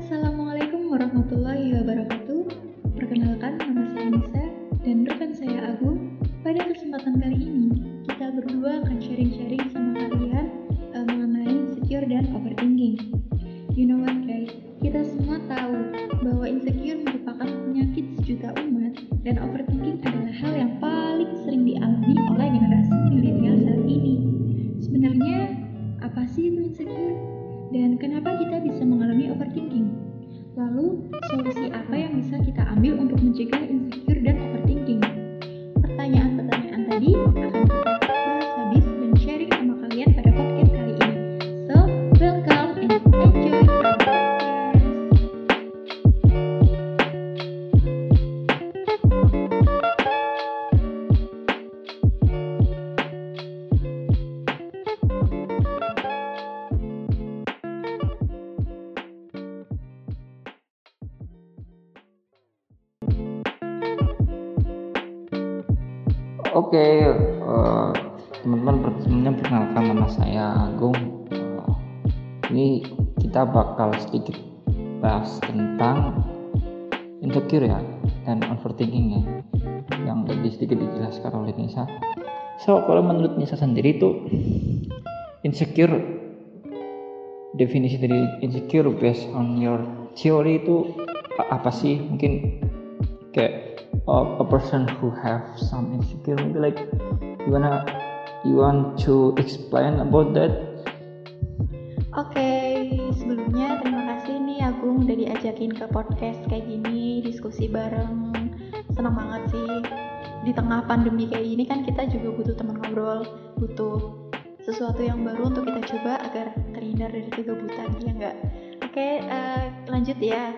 Assalamualaikum warahmatullahi wabarakatuh. Perkenalkan nama saya Nisa dan rekan saya Agung. Pada kesempatan kali ini kita berdua akan sharing-sharing sama kalian uh, mengenai insecure dan overthinking. You know what guys? Kita semua tahu bahwa insecure merupakan penyakit sejuta umat dan overthinking adalah hal yang paling sering dialami oleh generasi milenial saat ini. Sebenarnya apa sih itu insecure? Dan kenapa kita bisa mengalami overthinking? Lalu, solusi apa yang bisa kita ambil untuk mencegah insecure dan overthinking? Oke, eh, teman-teman per- sebelumnya perkenalkan nama saya Agung. Eh, ini kita bakal sedikit bahas tentang insecure ya dan overthinking ya, yang lebih sedikit dijelaskan oleh Nisa. So kalau menurut Nisa sendiri itu insecure definisi dari insecure based on your theory itu apa sih? Mungkin kayak uh, a person who have some insecure maybe like you wanna you want to explain about that Oke, sebelumnya terima kasih nih Agung udah diajakin ke podcast kayak gini, diskusi bareng. Senang banget sih. Di tengah pandemi kayak gini kan kita juga butuh teman ngobrol, butuh sesuatu yang baru untuk kita coba agar terhindar dari kegabutan, ya enggak? Oke, eh, lanjut ya.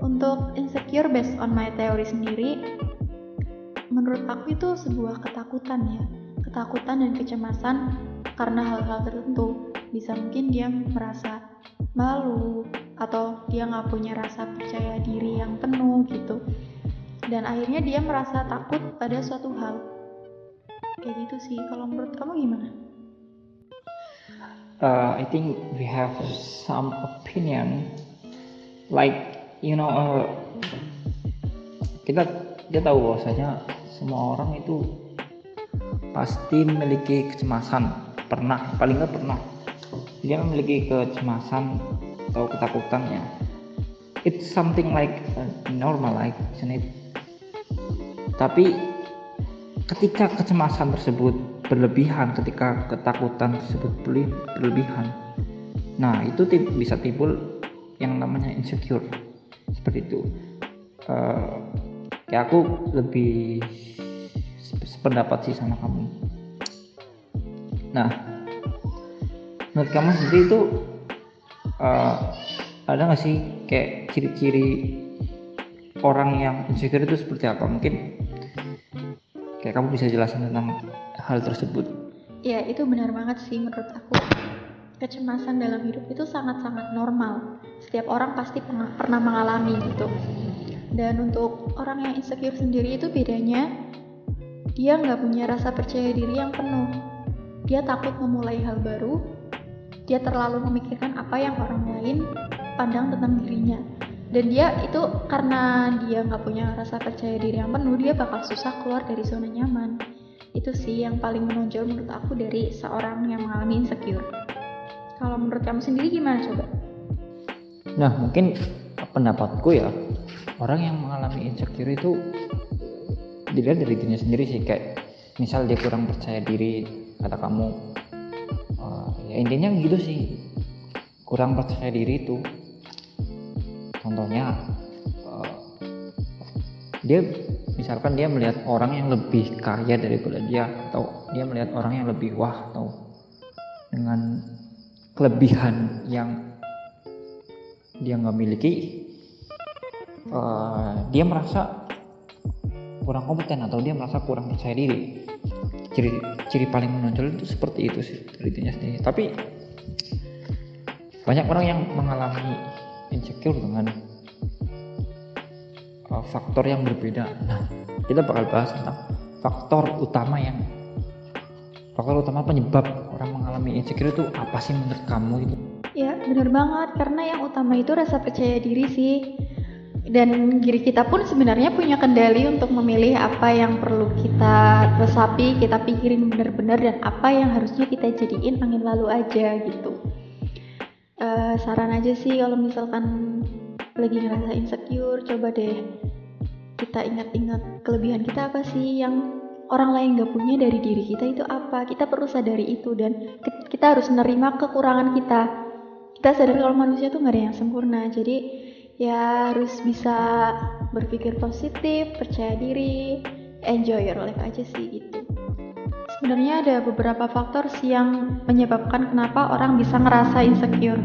Untuk insecure based on my theory sendiri, menurut aku itu sebuah ketakutan ya. Ketakutan dan kecemasan karena hal-hal tertentu. Bisa mungkin dia merasa malu atau dia nggak punya rasa percaya diri yang penuh gitu. Dan akhirnya dia merasa takut pada suatu hal. Kayak gitu sih. Kalau menurut kamu gimana? uh, I think we have some opinion. Like you know uh, kita kita tahu bahwasanya semua orang itu pasti memiliki kecemasan. Pernah paling nggak pernah. Dia memiliki kecemasan atau ketakutannya. It's something like normal like isn't it? Tapi ketika kecemasan tersebut berlebihan ketika ketakutan tersebut berle- berlebihan. Nah itu bisa timbul yang namanya insecure seperti itu. Eh, kayak aku lebih se- sependapat sih sama kamu. Nah menurut kamu sendiri itu eh, ada nggak sih kayak ciri-ciri orang yang insecure itu seperti apa? Mungkin kayak kamu bisa jelasin tentang hal tersebut. Ya itu benar banget sih menurut aku kecemasan dalam hidup itu sangat-sangat normal. Setiap orang pasti pernah, mengalami gitu. Dan untuk orang yang insecure sendiri itu bedanya dia nggak punya rasa percaya diri yang penuh. Dia takut memulai hal baru. Dia terlalu memikirkan apa yang orang lain pandang tentang dirinya. Dan dia itu karena dia nggak punya rasa percaya diri yang penuh dia bakal susah keluar dari zona nyaman. Itu sih yang paling menonjol menurut aku dari seorang yang mengalami insecure kalau menurut kamu sendiri gimana coba? nah mungkin pendapatku ya orang yang mengalami insecure itu dilihat dari dirinya sendiri sih kayak misal dia kurang percaya diri kata kamu eh, ya intinya gitu sih kurang percaya diri itu contohnya eh, dia misalkan dia melihat orang yang lebih kaya daripada dia atau dia melihat orang yang lebih wah atau dengan kelebihan yang dia nggak miliki eh, dia merasa kurang kompeten atau dia merasa kurang percaya diri. Ciri ciri paling menonjol itu seperti itu sih dirinya sendiri. Tapi banyak orang yang mengalami insecure dengan uh, faktor yang berbeda. Nah kita bakal bahas tentang faktor utama yang faktor utama penyebab orang mengalami insecure itu apa sih menurut kamu itu Ya bener banget. Karena yang utama itu rasa percaya diri sih. Dan diri kita pun sebenarnya punya kendali untuk memilih apa yang perlu kita resapi, kita pikirin benar-benar dan apa yang harusnya kita jadiin angin lalu aja gitu. Uh, saran aja sih kalau misalkan lagi ngerasa insecure, coba deh kita ingat-ingat kelebihan kita apa sih yang orang lain gak punya dari diri kita itu apa. Kita perlu sadari itu dan kita harus menerima kekurangan kita. Kita sadar kalau manusia tuh gak ada yang sempurna. Jadi ya harus bisa berpikir positif percaya diri enjoy your life aja sih gitu. Sebenarnya ada beberapa faktor sih yang menyebabkan kenapa orang bisa ngerasa insecure.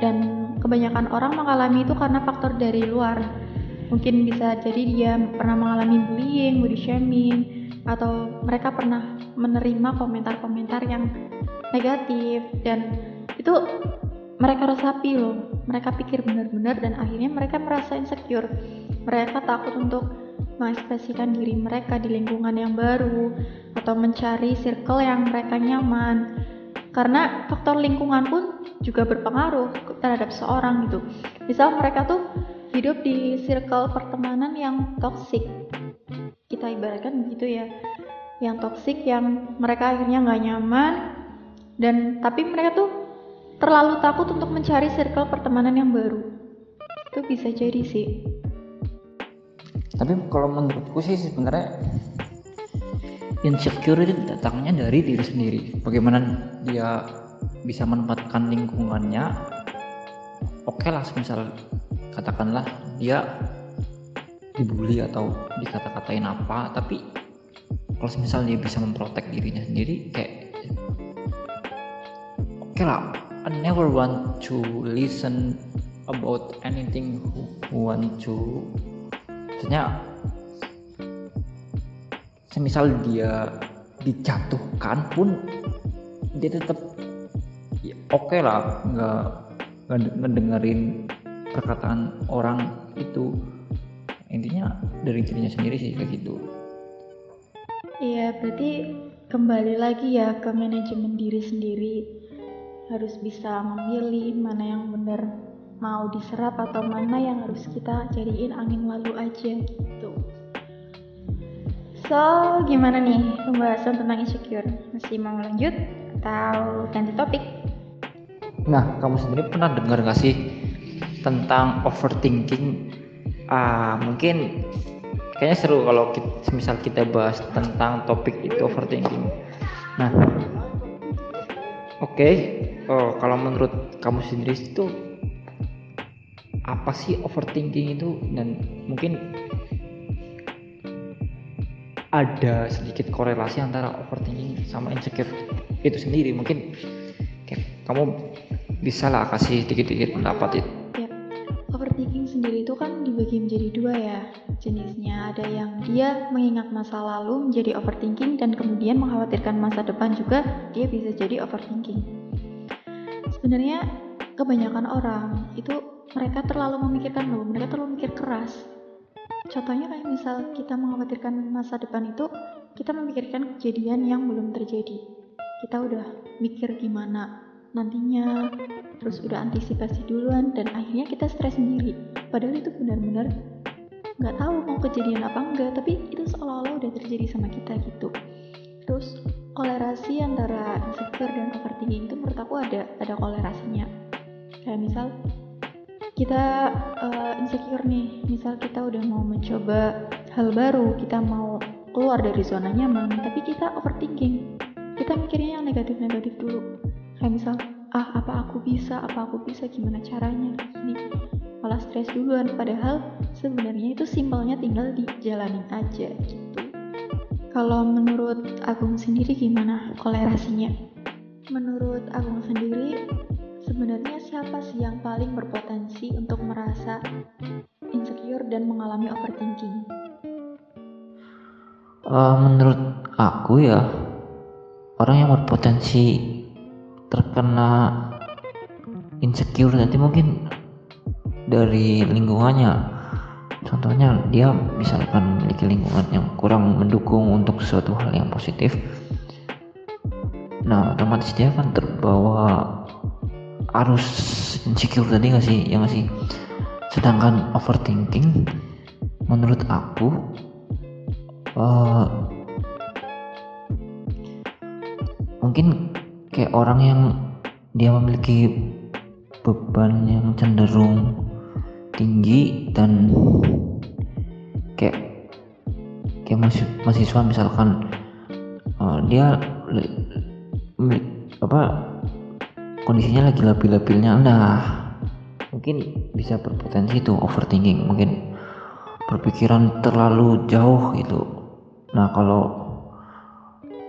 Dan kebanyakan orang mengalami itu karena faktor dari luar mungkin bisa jadi dia pernah mengalami bullying, body shaming, atau mereka pernah menerima komentar-komentar yang negatif. Dan itu mereka resapi loh. Mereka pikir benar-benar dan akhirnya mereka merasa insecure. Mereka takut untuk mengekspresikan diri mereka di lingkungan yang baru atau mencari circle yang mereka nyaman. Karena faktor lingkungan pun juga berpengaruh terhadap seorang gitu. Misal mereka tuh hidup di circle pertemanan yang toksik kita ibaratkan begitu ya. Yang toksik yang mereka akhirnya nggak nyaman. Dan tapi mereka tuh terlalu takut untuk mencari circle pertemanan yang baru. Itu bisa jadi sih. Tapi kalau menurutku sih sebenarnya insecure itu datangnya dari diri sendiri. Bagaimana dia bisa menempatkan lingkungannya oke okay lah misal katakanlah dia dibully atau dikata-katain apa tapi kalau misalnya dia bisa memprotek dirinya sendiri kayak oke lah I never want to listen about anything who, who want to. Maksudnya semisal dia dijatuhkan pun dia tetap ya, oke okay lah nggak ngedengerin perkataan orang itu intinya dari dirinya sendiri sih kayak gitu. Iya berarti kembali lagi ya ke manajemen diri sendiri. Harus bisa memilih mana yang benar mau diserap atau mana yang harus kita jadiin angin lalu aja gitu. So gimana nih pembahasan tentang insecure? Masih mau lanjut atau ganti topik? Nah kamu sendiri pernah dengar gak sih tentang overthinking uh, mungkin kayaknya seru kalau kita, misal kita bahas tentang topik itu overthinking. Nah oke okay. oh, kalau menurut kamu sendiri itu apa sih overthinking itu? Dan mungkin ada sedikit korelasi antara overthinking sama insecure itu sendiri. Mungkin kamu bisa lah kasih dikit-dikit pendapat itu dia mengingat masa lalu menjadi overthinking dan kemudian mengkhawatirkan masa depan juga dia bisa jadi overthinking. Sebenarnya kebanyakan orang itu mereka terlalu memikirkan loh mereka terlalu mikir keras. Contohnya kayak misal kita mengkhawatirkan masa depan itu kita memikirkan kejadian yang belum terjadi. Kita udah mikir gimana nantinya terus udah antisipasi duluan dan akhirnya kita stres sendiri. Padahal itu benar-benar nggak tahu mau kejadian apa enggak tapi itu seolah-olah udah terjadi sama kita gitu. Terus kolerasi antara insecure dan overthinking itu menurut aku ada ada kolerasinya. Kayak misal kita uh, insecure nih misal kita udah mau mencoba hal baru kita mau keluar dari zona nyaman tapi kita overthinking. Kita mikirnya yang negatif-negatif dulu. Kayak misal ah apa aku bisa apa aku bisa gimana caranya? Ini malah stres duluan padahal sebenarnya itu simpelnya tinggal dijalanin aja gitu. Kalau menurut Agung sendiri gimana kolerasinya? Menurut Agung sendiri sebenarnya siapa sih yang paling berpotensi untuk merasa insecure dan mengalami overthinking? Uh, menurut aku ya orang yang berpotensi terkena insecure nanti mungkin dari lingkungannya contohnya dia misalkan memiliki lingkungan yang kurang mendukung untuk suatu hal yang positif. Nah otomatis dia akan terbawa arus insecure tadi nggak sih? Ya nggak sih? Sedangkan overthinking menurut aku uh, mungkin kayak orang yang dia memiliki beban yang cenderung tinggi dan kayak kayak mahasiswa misalkan uh, dia apa kondisinya lagi labil-labilnya. Nah mungkin bisa berpotensi itu overthinking mungkin berpikiran terlalu jauh gitu. Nah kalau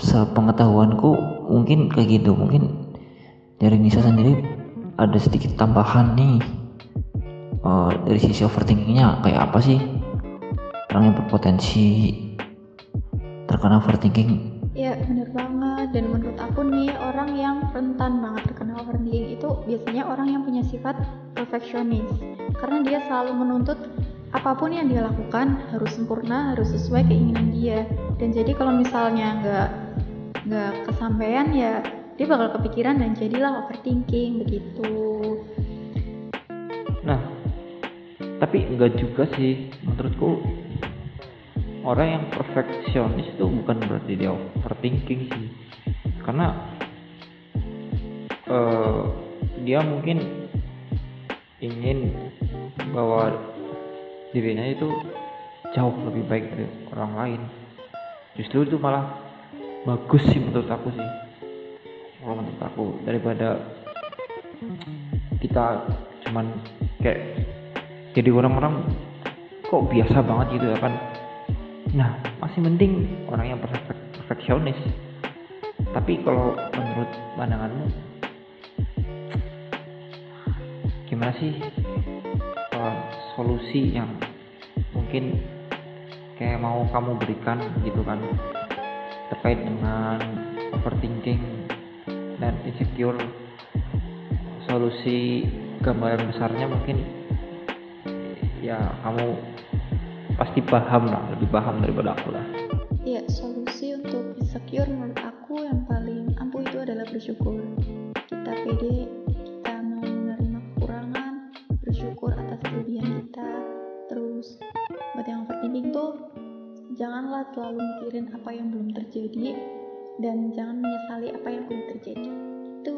sepengetahuanku mungkin kayak gitu. Mungkin dari Nisa sendiri ada sedikit tambahan nih uh, dari sisi overthinkingnya kayak apa sih? Orang yang berpotensi terkena overthinking. Ya bener banget. Dan menurut aku nih orang yang rentan banget terkena overthinking itu biasanya orang yang punya sifat perfeksionis. Karena dia selalu menuntut apa pun yang dia lakukan harus sempurna harus sesuai keinginan dia. Dan jadi kalau misalnya nggak nggak kesampaian ya dia bakal kepikiran dan jadilah overthinking begitu tapi enggak juga sih menurutku orang yang perfeksionis itu bukan berarti dia overthinking sih. Karena uh, dia mungkin ingin bahwa dirinya itu jauh lebih baik dari orang lain. Justru itu malah bagus sih menurut aku sih. Kalau menurut aku daripada kita cuman kayak jadi orang-orang kok biasa banget gitu ya kan? Nah masih penting orang yang perfek perfeksionis. Tapi kalau menurut pandanganmu gimana sih solusi yang mungkin kayak mau kamu berikan gitu kan? Terkait dengan overthinking dan insecure. Solusi gambaran besarnya mungkin ya kamu pasti paham lah lebih paham daripada aku lah ya solusi untuk insecure menurut aku yang paling ampuh itu adalah bersyukur kita pede janganlah terlalu mikirin apa yang belum terjadi dan jangan menyesali apa yang belum terjadi. Itu.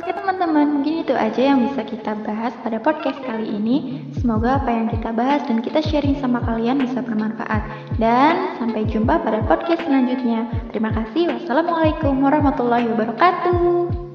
Oke teman-teman, mungkin itu aja yang bisa kita bahas pada podcast kali ini. Semoga apa yang kita bahas dan kita sharing sama kalian bisa bermanfaat. Dan sampai jumpa pada podcast selanjutnya. Terima kasih. Wassalamualaikum warahmatullahi wabarakatuh.